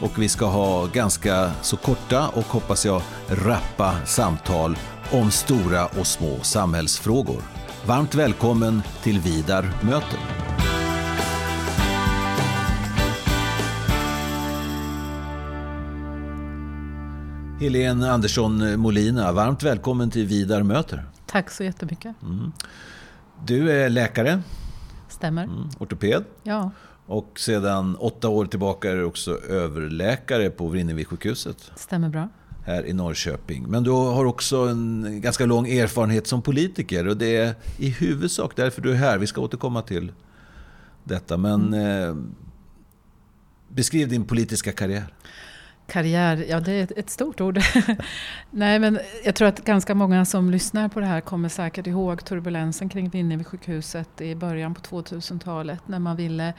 och vi ska ha ganska så korta och hoppas jag rappa samtal om stora och små samhällsfrågor. Varmt välkommen till Vidar möter. Helene Andersson Molina, varmt välkommen till Vidar möter. Tack så jättemycket. Mm. Du är läkare. Stämmer. Mm. Ortoped. Ja. Och sedan åtta år tillbaka är du också överläkare på Vrinnevi-sjukhuset. Stämmer bra. Här i Norrköping. Men du har också en ganska lång erfarenhet som politiker och det är i huvudsak därför du är här. Vi ska återkomma till detta. Men mm. eh, beskriv din politiska karriär. Karriär, ja det är ett stort ord. Nej men jag tror att ganska många som lyssnar på det här kommer säkert ihåg turbulensen kring Vrinnevi sjukhuset i början på 2000-talet när man ville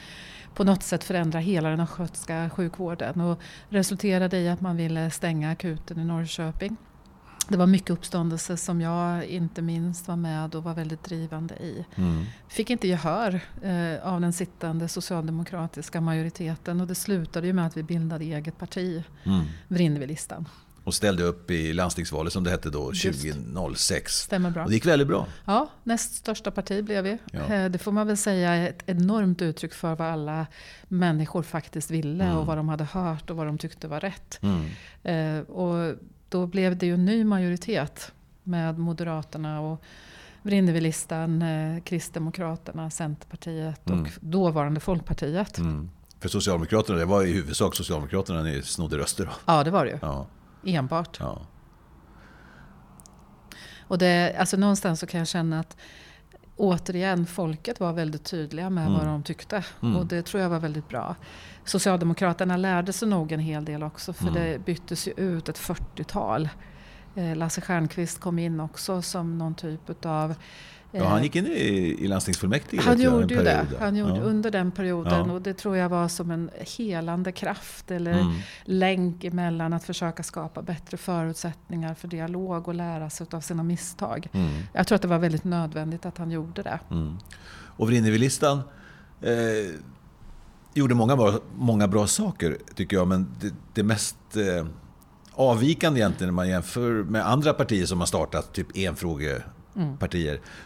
på något sätt förändra hela den östgötska sjukvården och resulterade i att man ville stänga akuten i Norrköping. Det var mycket uppståndelse som jag inte minst var med och var väldigt drivande i. Mm. Fick inte gehör eh, av den sittande socialdemokratiska majoriteten och det slutade ju med att vi bildade eget parti, mm. Vrinnevi-listan. Och ställde upp i landstingsvalet som det hette då, 2006. Stämmer bra. Och det gick väldigt bra. Ja, näst största parti blev vi. Ja. Eh, det får man väl säga är ett enormt uttryck för vad alla människor faktiskt ville mm. och vad de hade hört och vad de tyckte var rätt. Mm. Eh, och då blev det ju en ny majoritet med Moderaterna och Vrinnevilistan, eh, Kristdemokraterna, Centerpartiet och mm. dåvarande Folkpartiet. Mm. För Socialdemokraterna, det var i huvudsak Socialdemokraterna ni snodde röster då? Ja, det var det ju. Ja. Enbart. Ja. Och det, alltså någonstans så kan jag känna att återigen, folket var väldigt tydliga med mm. vad de tyckte. Mm. Och det tror jag var väldigt bra. Socialdemokraterna lärde sig nog en hel del också för mm. det byttes ju ut ett 40-tal. Eh, Lasse Stjernkvist kom in också som någon typ av Ja, han gick in i, i landstingsfullmäktige. Han gjorde ju det. Han gjorde ja. under den perioden. Ja. Och det tror jag var som en helande kraft eller mm. länk emellan att försöka skapa bättre förutsättningar för dialog och lära sig av sina misstag. Mm. Jag tror att det var väldigt nödvändigt att han gjorde det. Mm. Och Vrinnevilistan eh, gjorde många bra, många bra saker, tycker jag. Men det, det mest eh, avvikande egentligen när man jämför med andra partier som har startat typ enfrågepartier, mm.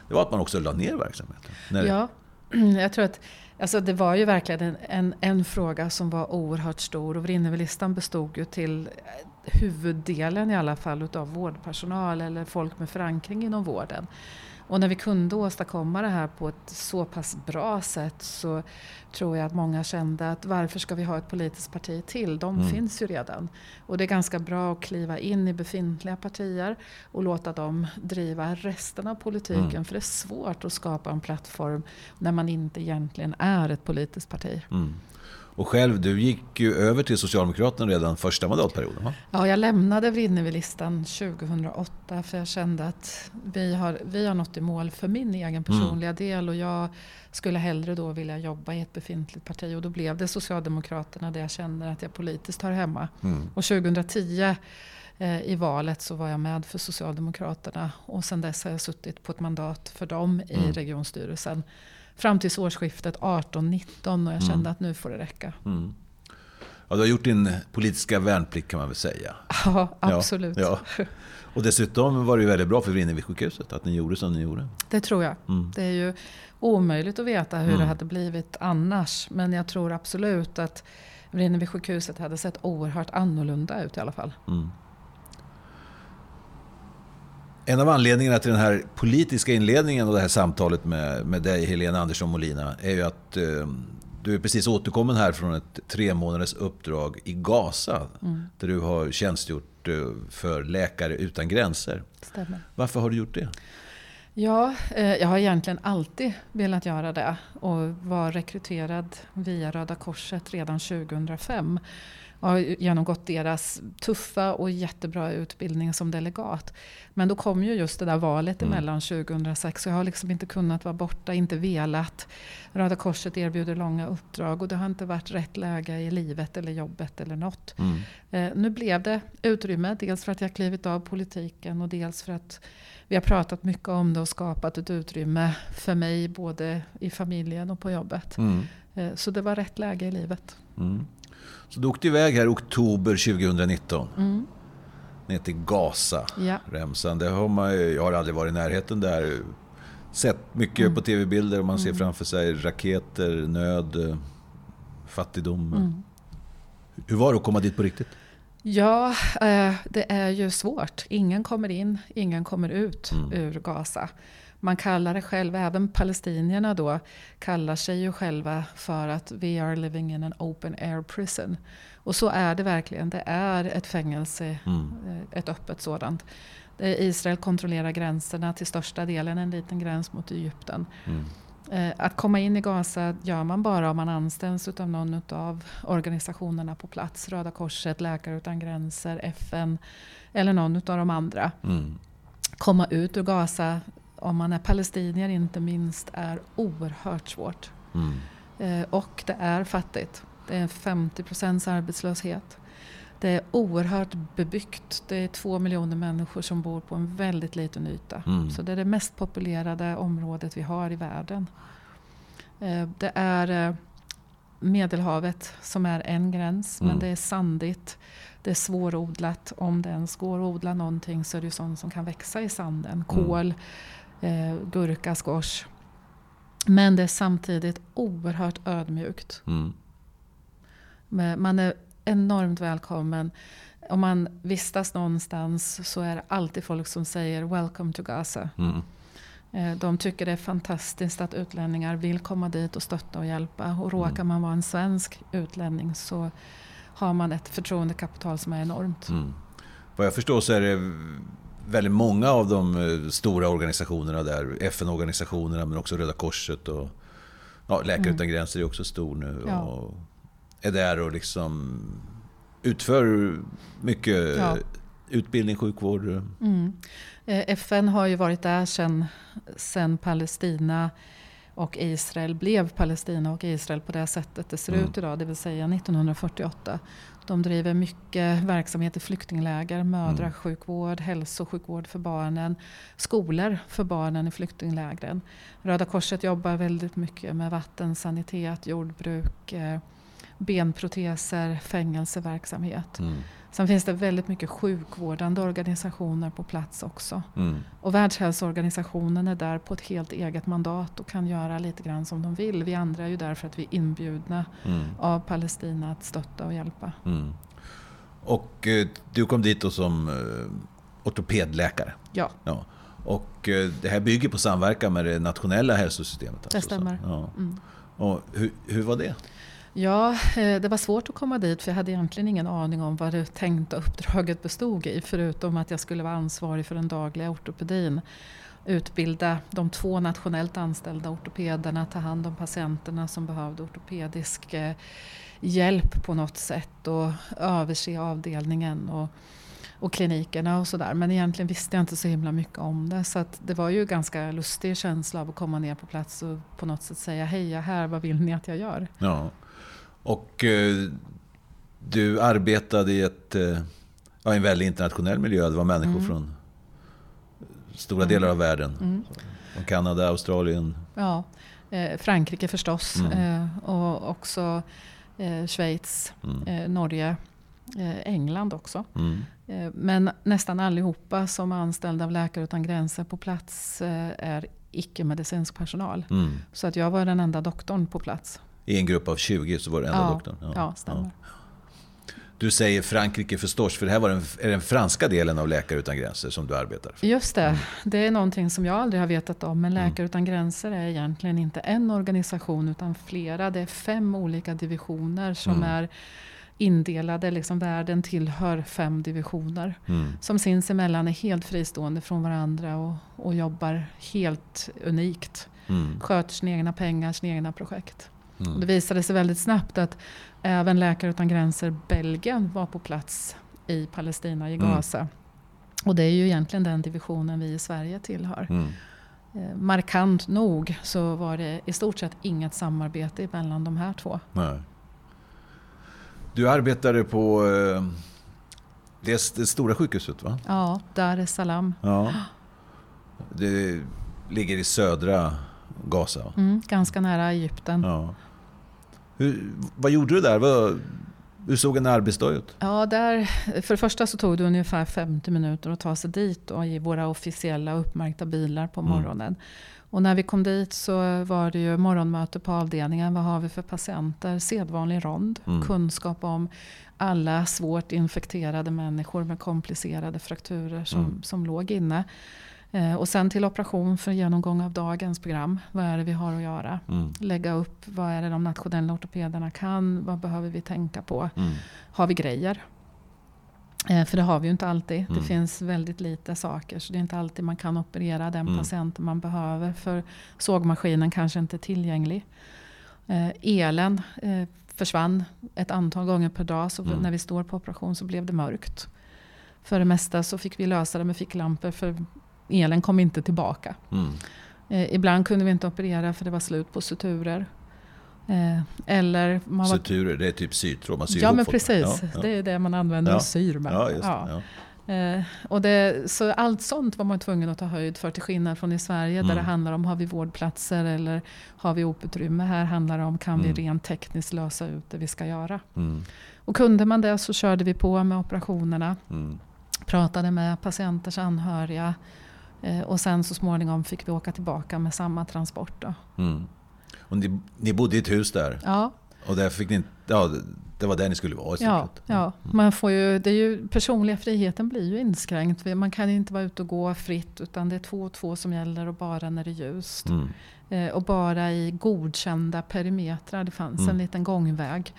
det var att man också la ner verksamheten. När ja, jag tror att Alltså det var ju verkligen en, en, en fråga som var oerhört stor och Vrinnevilistan bestod ju till huvuddelen i alla fall utav vårdpersonal eller folk med förankring inom vården. Och när vi kunde åstadkomma det här på ett så pass bra sätt så tror jag att många kände att varför ska vi ha ett politiskt parti till? De mm. finns ju redan. Och det är ganska bra att kliva in i befintliga partier och låta dem driva resten av politiken. Mm. För det är svårt att skapa en plattform när man inte egentligen är ett politiskt parti. Mm. Och själv, du gick ju över till Socialdemokraterna redan första mandatperioden va? Ja, jag lämnade Vrinnevilistan 2008 för jag kände att vi har, vi har nått i mål för min egen mm. personliga mm. del och jag skulle hellre då vilja jobba i ett befintligt parti och då blev det Socialdemokraterna där jag känner att jag politiskt hör hemma. Mm. Och 2010 eh, i valet så var jag med för Socialdemokraterna och sedan dess har jag suttit på ett mandat för dem i mm. regionstyrelsen fram till årsskiftet 18-19 och jag kände mm. att nu får det räcka. Mm. Ja, du har gjort din politiska värnplikt kan man väl säga. Ja, absolut. Ja, ja. Och dessutom var det ju väldigt bra för Vrinnevi-sjukhuset att ni gjorde som ni gjorde. Det tror jag. Mm. Det är ju omöjligt att veta hur mm. det hade blivit annars. Men jag tror absolut att Vrinnevi-sjukhuset hade sett oerhört annorlunda ut i alla fall. En av anledningarna till den här politiska inledningen och det här samtalet med, med dig, Helena Andersson Molina, är ju att eh, du är precis återkommen här från ett tre månaders uppdrag i Gaza. Mm. Där du har tjänstgjort eh, för Läkare utan gränser. Stämmer. Varför har du gjort det? Ja, eh, jag har egentligen alltid velat göra det och var rekryterad via Röda Korset redan 2005 har genomgått deras tuffa och jättebra utbildning som delegat. Men då kom ju just det där valet mm. emellan 2006 och jag har liksom inte kunnat vara borta, inte velat. Röda Korset erbjuder långa uppdrag och det har inte varit rätt läge i livet eller jobbet eller något. Mm. Eh, nu blev det utrymme, dels för att jag klivit av politiken och dels för att vi har pratat mycket om det och skapat ett utrymme för mig både i familjen och på jobbet. Mm. Eh, så det var rätt läge i livet. Mm. Så du åkte iväg här i oktober 2019. Mm. Ner till Gaza, ja. remsan. Det har man, jag har aldrig varit i närheten där. Sett mycket mm. på tv-bilder och man ser mm. framför sig raketer, nöd, fattigdom. Mm. Hur var det att komma dit på riktigt? Ja, eh, det är ju svårt. Ingen kommer in, ingen kommer ut mm. ur Gaza. Man kallar det själv, även palestinierna då, kallar sig ju själva för att we are living in an open air prison. Och så är det verkligen. Det är ett fängelse, mm. Eh, ett öppet sådant. Israel kontrollerar gränserna till största delen, en liten gräns mot Egypten. Mm. Eh, att komma in i Gaza gör man bara om man anställs av någon av organisationerna på plats. Röda Korset, Läkare Utan Gränser, FN eller någon av de andra. Mm. Komma ut ur Gaza, om man är palestinier inte minst, är oerhört svårt. Mm. Eh, och det är fattigt. Det är 50 procents arbetslöshet. Det är oerhört bebyggt. Det är två miljoner människor som bor på en väldigt liten yta. Mm. Så det är det mest populerade området vi har i världen. Eh, det är eh, Medelhavet som är en gräns, mm. men det är sandigt. Det är svårodlat. Om det ens går att odla någonting så är det sånt som kan växa i sanden. Mm. Kål. Eh, gurka, squash. Men det är samtidigt oerhört ödmjukt. Mm. Man är enormt välkommen. Om man vistas någonstans så är det alltid folk som säger “Welcome to Gaza”. Mm. Eh, de tycker det är fantastiskt att utlänningar vill komma dit och stötta och hjälpa. Och råkar mm. man vara en svensk utlänning så har man ett förtroendekapital som är enormt. Mm. Vad jag förstår så är det väldigt många av de eh, stora organisationerna där, FN-organisationerna men också Röda Korset och ja, Läkare mm. Utan Gränser är också stor nu. Ja. Och är där och liksom utför mycket ja. utbildning, sjukvård. Mm. Eh, FN har ju varit där sedan Palestina och Israel blev Palestina och Israel på det sättet det ser mm. ut idag, det vill säga 1948. De driver mycket verksamhet i flyktingläger, mödrasjukvård, mm. hälsosjukvård för barnen, skolor för barnen i flyktinglägren. Röda Korset jobbar väldigt mycket med vatten, sanitet, jordbruk, eh, benproteser, fängelseverksamhet. Mm. Sen finns det väldigt mycket sjukvårdande organisationer på plats också. Mm. Och Världshälsoorganisationen är där på ett helt eget mandat och kan göra lite grann som de vill. Vi andra är ju där för att vi är inbjudna mm. av Palestina att stötta och hjälpa. Mm. Och eh, du kom dit då som eh, ortopedläkare? Ja. ja. Och eh, det här bygger på samverkan med det nationella hälsosystemet? Alltså, det stämmer. Ja. Mm. Och hur, hur var det? Ja, eh, det var svårt att komma dit för jag hade egentligen ingen aning om vad det tänkta uppdraget bestod i. Förutom att jag skulle vara ansvarig för den dagliga ortopedin. Utbilda de två nationellt anställda ortopederna, ta hand om patienterna som behövde ortopedisk eh, hjälp på något sätt och överse avdelningen. Och, och klinikerna och sådär. Men egentligen visste jag inte så himla mycket om det. Så det var ju ganska lustig känsla av att komma ner på plats och på något sätt säga hej, jag är här, vad vill ni att jag gör? Ja. Och eh, du arbetade i ett, eh, ja, en väldigt internationell miljö. Det var människor mm. från stora mm. delar av världen. Mm. Från Kanada, Australien. Ja, eh, Frankrike förstås. Mm. Eh, och också eh, Schweiz, mm. eh, Norge, England också. Mm. Men nästan allihopa som är anställda av Läkare Utan Gränser på plats är icke-medicinsk personal. Så att jag var den enda doktorn på plats. I en grupp av 20 så var det enda ja, doktorn? Ja, ja stämmer. Ja. Du säger Frankrike förstås, för det här var den, är den franska delen av Läkare Utan Gränser som du arbetar för. Just det. Mm. Det är någonting som jag aldrig har vetat om. Men mm. Läkare Utan Gränser är egentligen inte en organisation utan flera. Det är fem olika divisioner som mm. är indelade. Liksom världen tillhör fem divisioner. Mm. Som sinsemellan är helt fristående från varandra och, och jobbar helt unikt. Mm. Sköter sina egna pengar, sina egna projekt. Mm. Det visade sig väldigt snabbt att även Läkare utan gränser Belgien var på plats i Palestina, i mm. Gaza. Mm. Och det är ju egentligen den divisionen vi i Sverige tillhör. Mm. Eh, markant nog så var det i stort sett inget samarbete mellan de här två. Nej. Du arbetade på eh, det, det stora sjukhuset va? Ja, Dar es Salaam. Ja. Det ligger i södra Gaza. Mm, ganska nära Egypten. Ja. Hur, vad gjorde du där? Vad, hur såg en arbetsdag ut? Ja, där, för det första så tog det ungefär 50 minuter att ta sig dit och i våra officiella uppmärkta bilar på mm. morgonen. Mm. Och när vi kom dit så var det ju morgonmöte på avdelningen. Vad har vi för patienter? Sedvanlig rond. Mm. Kunskap om alla svårt infekterade människor med komplicerade frakturer som, mm. som låg inne. Eh, och sen till operation för genomgång av dagens program. Vad är det vi har att göra? Mm. Lägga upp vad är det de nationella ortopederna kan? Vad behöver vi tänka på? Mm. Har vi grejer? Eh, för det har vi ju inte alltid. Mm. Det finns väldigt lite saker. Så det är inte alltid man kan operera den mm. patienten man behöver. För sågmaskinen kanske inte är tillgänglig. Eh, elen försvann ett antal gånger per dag. Så mm. när vi står på operation så blev det mörkt. För det mesta så fick vi lösa det med ficklampor. För elen kom inte tillbaka. Mm. Eh, ibland kunde vi inte operera för det var slut på suturer. Eh, eller man var... Suturer, det är typ sytråd, man syr Ja men precis, ja, ja. det är det man använder ja. och syr med. Ja, ja. Eh, och det, så allt sånt var man tvungen att ta höjd för till skillnad från i Sverige mm. där det handlar om har vi vårdplatser eller har vi oputrymme. Här handlar det om kan mm. vi rent tekniskt lösa ut det vi ska göra. Mm. Och kunde man det så körde vi på med operationerna. Mm. Pratade med patienters anhöriga. Eh, och sen så småningom fick vi åka tillbaka med samma transport. Mm. Och ni, ni bodde i ett hus där? Ja. Och där fick ni, ja, det var där ni skulle vara i ja, ja. Mm. Man får ju, det är ju, personliga friheten blir ju inskränkt. Man kan inte vara ute och gå fritt utan det är två och två som gäller och bara när det är ljust. Mm. Eh, och bara i godkända perimetrar. Det fanns mm. en liten gångväg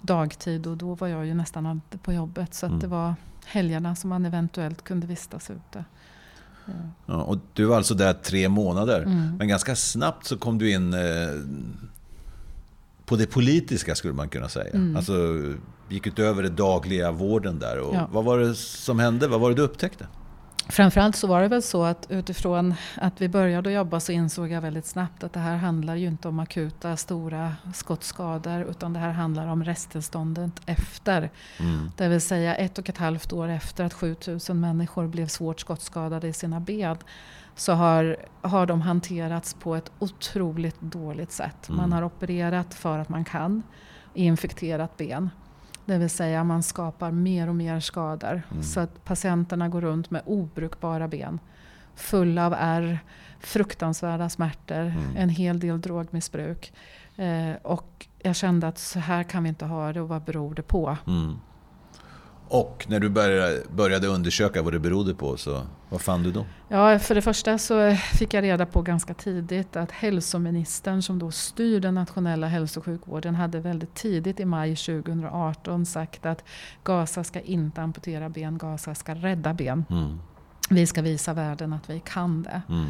dagtid och då var jag ju nästan alltid på jobbet. Så mm. det var helgerna som man eventuellt kunde vistas ute. Ja, och du var alltså där tre månader. Mm. Men ganska snabbt så kom du in eh, på det politiska skulle man kunna säga. Mm. Alltså gick utöver det dagliga vården där. Och ja. Vad var det som hände? Vad var det du upptäckte? Framförallt så var det väl så att utifrån att vi började jobba så insåg jag väldigt snabbt att det här handlar ju inte om akuta stora skottskador utan det här handlar om resttillståndet efter. Mm. Det vill säga ett och ett halvt år efter att 7000 människor blev svårt skottskadade i sina ben så har, har de hanterats på ett otroligt dåligt sätt. Mm. Man har opererat för att man kan, infekterat ben. Det vill säga man skapar mer och mer skador. Mm. Så att patienterna går runt med obrukbara ben. Fulla av ärr, fruktansvärda smärtor, mm. en hel del drogmissbruk. Eh, och jag kände att så här kan vi inte ha det och vad beror det på? Mm. Och när du började, började undersöka vad det berodde på, så vad fann du då? Ja, för det första så fick jag reda på ganska tidigt att hälsoministern som då styr den nationella hälso och sjukvården hade väldigt tidigt i maj 2018 sagt att Gaza ska inte amputera ben, Gaza ska rädda ben. Mm. Vi ska visa världen att vi kan det. Mm.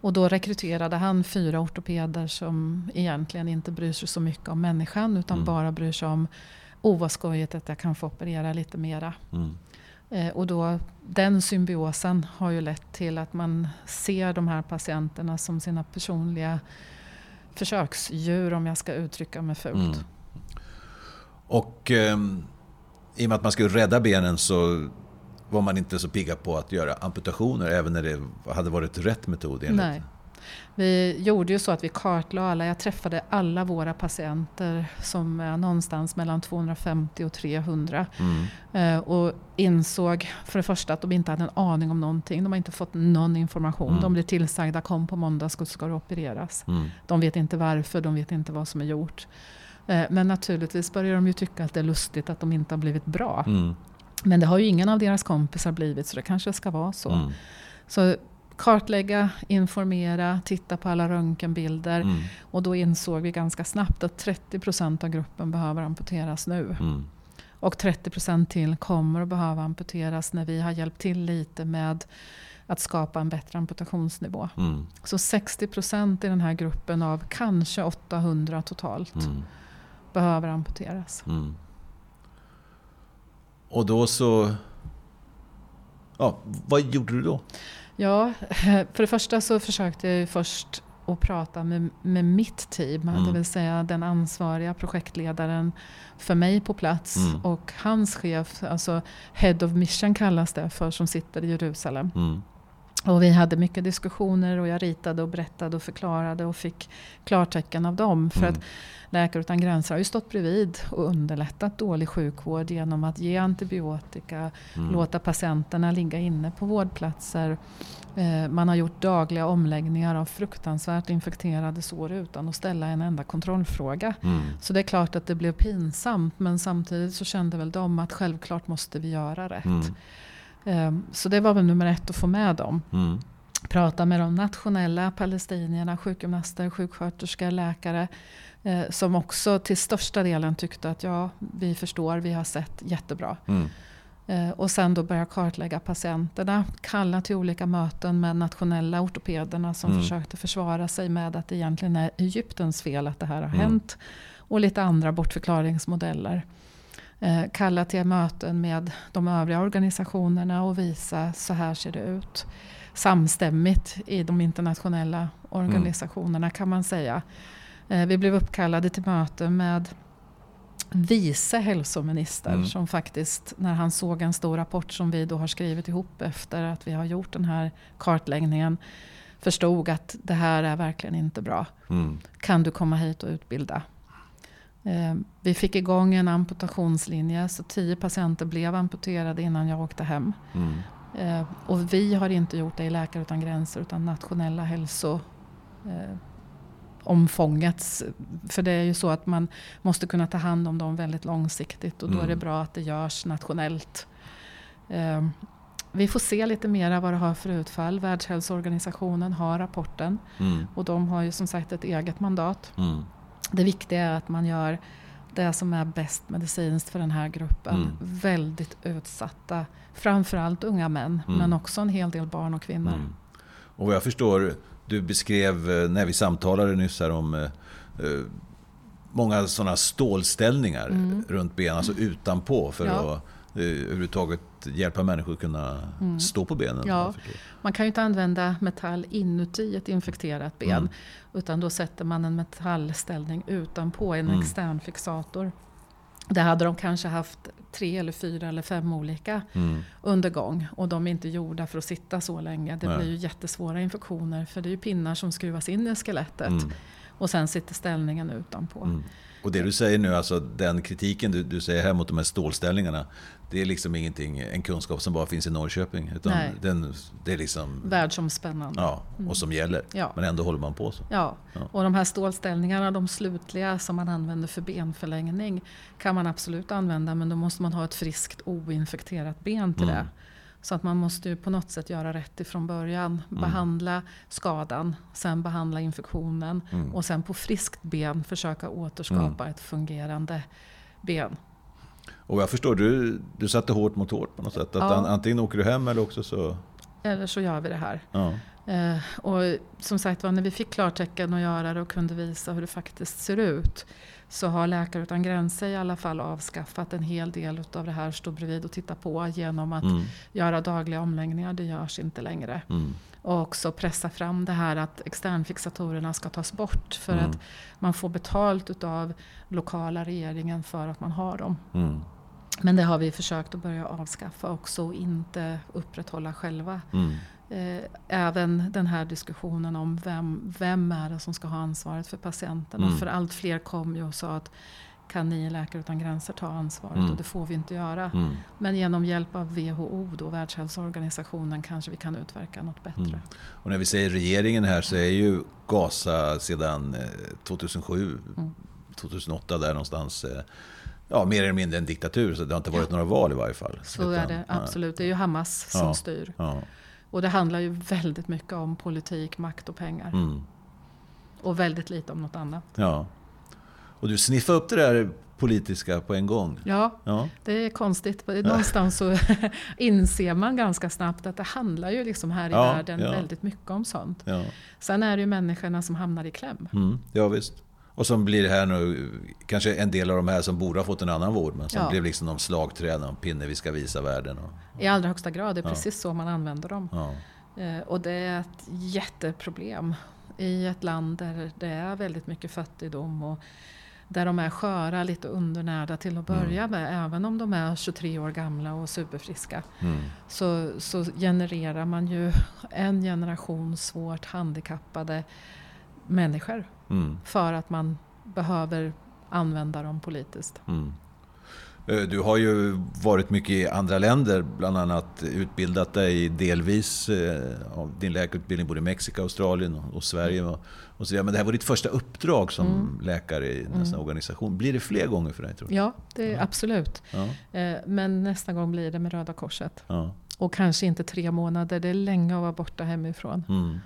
Och då rekryterade han fyra ortopeder som egentligen inte bryr sig så mycket om människan utan mm. bara bryr sig om oh vad skojigt att jag kan få operera lite mera. Mm. Eh, och då, den symbiosen har ju lett till att man ser de här patienterna som sina personliga försöksdjur om jag ska uttrycka mig fult. Mm. Och eh, i och med att man skulle rädda benen så var man inte så pigga på att göra amputationer även när det hade varit rätt metod enligt Nej. Vi gjorde ju så att vi kartlade alla. Jag träffade alla våra patienter som är någonstans mellan 250 och 300. Mm. Eh, och insåg för det första att de inte hade en aning om någonting. De har inte fått någon information. Mm. De blev tillsagda kom på måndag så ska du opereras. Mm. De vet inte varför, de vet inte vad som är gjort. Eh, men naturligtvis börjar de ju tycka att det är lustigt att de inte har blivit bra. Mm. Men det har ju ingen av deras kompisar blivit så det kanske ska vara så. Mm. Så kartlägga, informera, titta på alla röntgenbilder. Mm. Och då insåg vi ganska snabbt att 30% av gruppen behöver amputeras nu. Mm. Och 30 procent till kommer att behöva amputeras när vi har hjälpt till lite med att skapa en bättre amputationsnivå. Mm. Så 60 procent i den här gruppen av kanske 800 totalt Mm. behöver amputeras. Mm. Och då så... Ja, vad gjorde du då? Ja, för det första så försökte jag först att prata med, med mitt team, Mm. det vill säga den ansvariga projektledaren för mig på plats Mm. och hans chef, alltså Head of Mission kallas det för, som sitter i Jerusalem. Mm. Och vi hade mycket diskussioner och jag ritade och berättade och förklarade och fick klartecken av dem. För Mm. att Läkare Utan Gränser har ju stått bredvid och underlättat dålig sjukvård genom att ge antibiotika, Mm. låta patienterna ligga inne på vårdplatser. Eh, Man har gjort dagliga omläggningar av fruktansvärt infekterade sår utan att ställa en enda kontrollfråga. Mm. Så det är klart att det blev pinsamt men samtidigt så kände väl de att självklart måste vi göra rätt. Mm. Eh, Så det var väl nummer ett att få med dem. Mm. Prata med de nationella palestinierna, sjukgymnaster, sjuksköterskor, läkare. eh, Som också till största delen tyckte att ja, vi förstår, vi har sett jättebra. Mm. Eh, Och sen då börja kartlägga patienterna. Kalla till olika möten med nationella ortopederna som Mm. försökte försvara sig med att det egentligen är Egyptens fel att det här har Mm. hänt. Och lite andra bortförklaringsmodeller. Eh, Kalla till möten med de övriga organisationerna och visa så här ser det ut. Samstämmigt i de internationella organisationerna kan man säga. Eh, Vi blev uppkallade till möte med vice hälsominister Mm. som faktiskt när han såg en stor rapport som vi då har skrivit ihop efter att vi har gjort den här kartläggningen förstod att det här är verkligen inte bra. Mm. Kan du komma hit och utbilda? Eh, Vi fick igång en amputationslinje så tio patienter blev amputerade innan jag åkte hem. Mm. Eh, Och vi har inte gjort det i Läkare Utan Gränser utan nationella hälso eh. För det är ju så att man måste kunna ta hand om dem väldigt långsiktigt och då är det Mm. bra att det görs nationellt. Eh, Vi får se lite mer vad det har för utfall. Världshälsoorganisationen har rapporten Mm. och de har ju som sagt ett eget mandat. Mm. Det viktiga är att man gör det som är bäst medicinskt för den här gruppen. Mm. Väldigt utsatta, framförallt unga män, Mm. men också en hel del barn och kvinnor. Mm. Och vad jag förstår, du beskrev eh, när vi samtalade nyss här om eh, eh, många sådana stålställningar Mm. runt benen, alltså utanpå för Ja. att eh, överhuvudtaget hjälpa människor att kunna Mm. stå på benen. Ja. Man kan ju inte använda metall inuti ett infekterat ben. Mm. Utan då sätter man en metallställning utanpå, en Mm. extern fixator. Där hade de kanske haft tre eller fyra eller fem olika Mm. undergång. Och de är inte gjorda för att sitta så länge. Det Nej. blir ju jättesvåra infektioner. För det är ju pinnar som skruvas in i skelettet. Mm. Och sen sitter ställningen utanpå. Mm. Och det du säger nu, alltså den kritiken du, du säger här mot de här stålställningarna, det är liksom ingenting, en kunskap som bara finns i Norrköping. Utan Nej. den, det är liksom, Världsomspännande. ja, och som gäller. Ja. Men ändå håller man på så. Ja, Ja. och de här stålställningarna, de slutliga som man använder för benförlängning kan man absolut använda men då måste man ha ett friskt oinfekterat ben till Mm. det. Så att man måste ju på något sätt göra rätt ifrån början. Mm. Behandla skadan, sen behandla infektionen Mm. och sen på friskt ben försöka återskapa ett fungerande ben. Och jag förstår, du, du satte hårt mot hårt på något sätt. Att Ja. an, antingen åker du hem eller också så... Eller så gör vi det här. Ja. Eh, och som sagt var, när vi fick klartecken att göra det och kunde visa hur det faktiskt ser ut så har Läkare Utan Gränser i alla fall avskaffat en hel del av det här stå bredvid och titta på genom att Mm. göra dagliga omläggningar. Det görs inte längre. Mm. Och också pressa fram det här att externfixatorerna ska tas bort för Mm. att man får betalt utav lokala regeringen för att man har dem. Mm. Men det har vi försökt att börja avskaffa också och inte upprätthålla själva. Mm. Eh, även den här diskussionen om vem, vem är det som ska ha ansvaret för patienterna. Mm. För allt fler kom ju och sa att kan ni i Läkare Utan Gränser ta ansvaret? Mm. Och det får vi inte göra. Mm. Men genom hjälp av WHO, då, Världshälsoorganisationen, kanske vi kan utverka något bättre. Mm. Och när vi säger regeringen här så är ju Gaza sedan eh, 2007, Mm. 2008 där någonstans, eh, ja mer eller mindre en diktatur. Så det har inte varit några val i varje fall. Så Utan, är det absolut. Det är ju Hamas som Ja. styr. Ja. Och det handlar ju väldigt mycket om politik, makt och pengar. Mm. Och väldigt lite om något annat. Ja. Och du sniffade upp det där politiska på en gång. Ja, ja. det är konstigt. Någonstans så inser man ganska snabbt att det handlar ju liksom här i ja, världen ja. väldigt mycket om sånt. Sen är det ju människorna som hamnar i kläm. Mm, ja, visst. Och som blir här nu, kanske en del av de här som borde ha fått en annan vård, men som ja. blev liksom de slagträn, de pinne vi ska visa världen. Och, I allra högsta grad, det är precis så man använder dem. Eh, och det är ett jätteproblem i ett land där det är väldigt mycket fattigdom och där de är sköra, lite undernärda till att börja mm. med. Även om de är 23 år gamla och superfriska. Mm. Så, så genererar man ju en generation svårt handikappade människor. Mm. För att man behöver använda dem politiskt. Mm. Eh, du har ju varit mycket i andra länder, bland annat utbildat dig delvis eh, av din läkarutbildning både i Mexiko, Australien och Sverige. Och så Men det här var ditt första uppdrag som mm. läkare i nästa mm. organisation. Blir det fler gånger för dig? Tror du? Ja, det ja. absolut. Ja. Eh, men nästa gång blir det med Röda Korset. Ja. Och kanske inte tre månader, det är länge att vara borta hemifrån. Mm.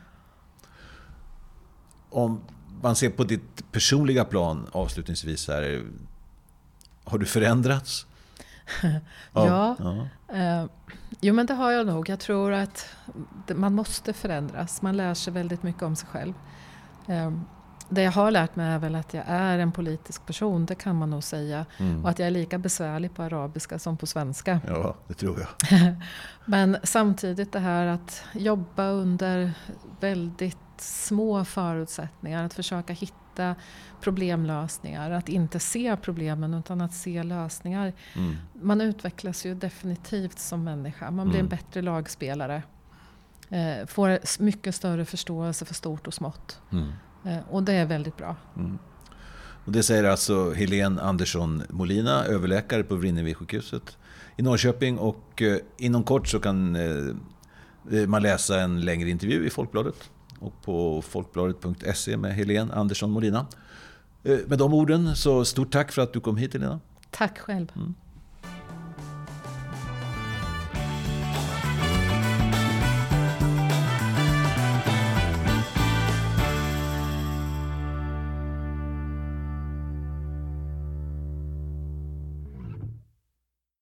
Om man ser på ditt personliga plan avslutningsvis här. Har du förändrats? ja. ja. Eh, jo men det har jag nog. Jag tror att man måste förändras. Man lär sig väldigt mycket om sig själv. Eh, det jag har lärt mig är väl att jag är en politisk person, det kan man nog säga. Mm. Och att jag är lika besvärlig på arabiska som på svenska. Ja, det tror jag. men samtidigt det här att jobba under väldigt små förutsättningar, att försöka hitta problemlösningar, att inte se problemen utan att se lösningar. Mm. Man utvecklas ju definitivt som människa, man blir mm. en bättre lagspelare. Eh, får mycket större förståelse för stort och smått. Mm. Eh, och det är väldigt bra. Mm. Och det säger alltså Helene Andersson Molina, överläkare på Vrinnevi sjukhuset i Norrköping. Och eh, inom kort så kan eh, man läsa en längre intervju i Folkbladet och på folkbladet.se med Helene Andersson Molina. Eh, med de orden, så stort tack för att du kom hit Helena. Tack själv. Mm.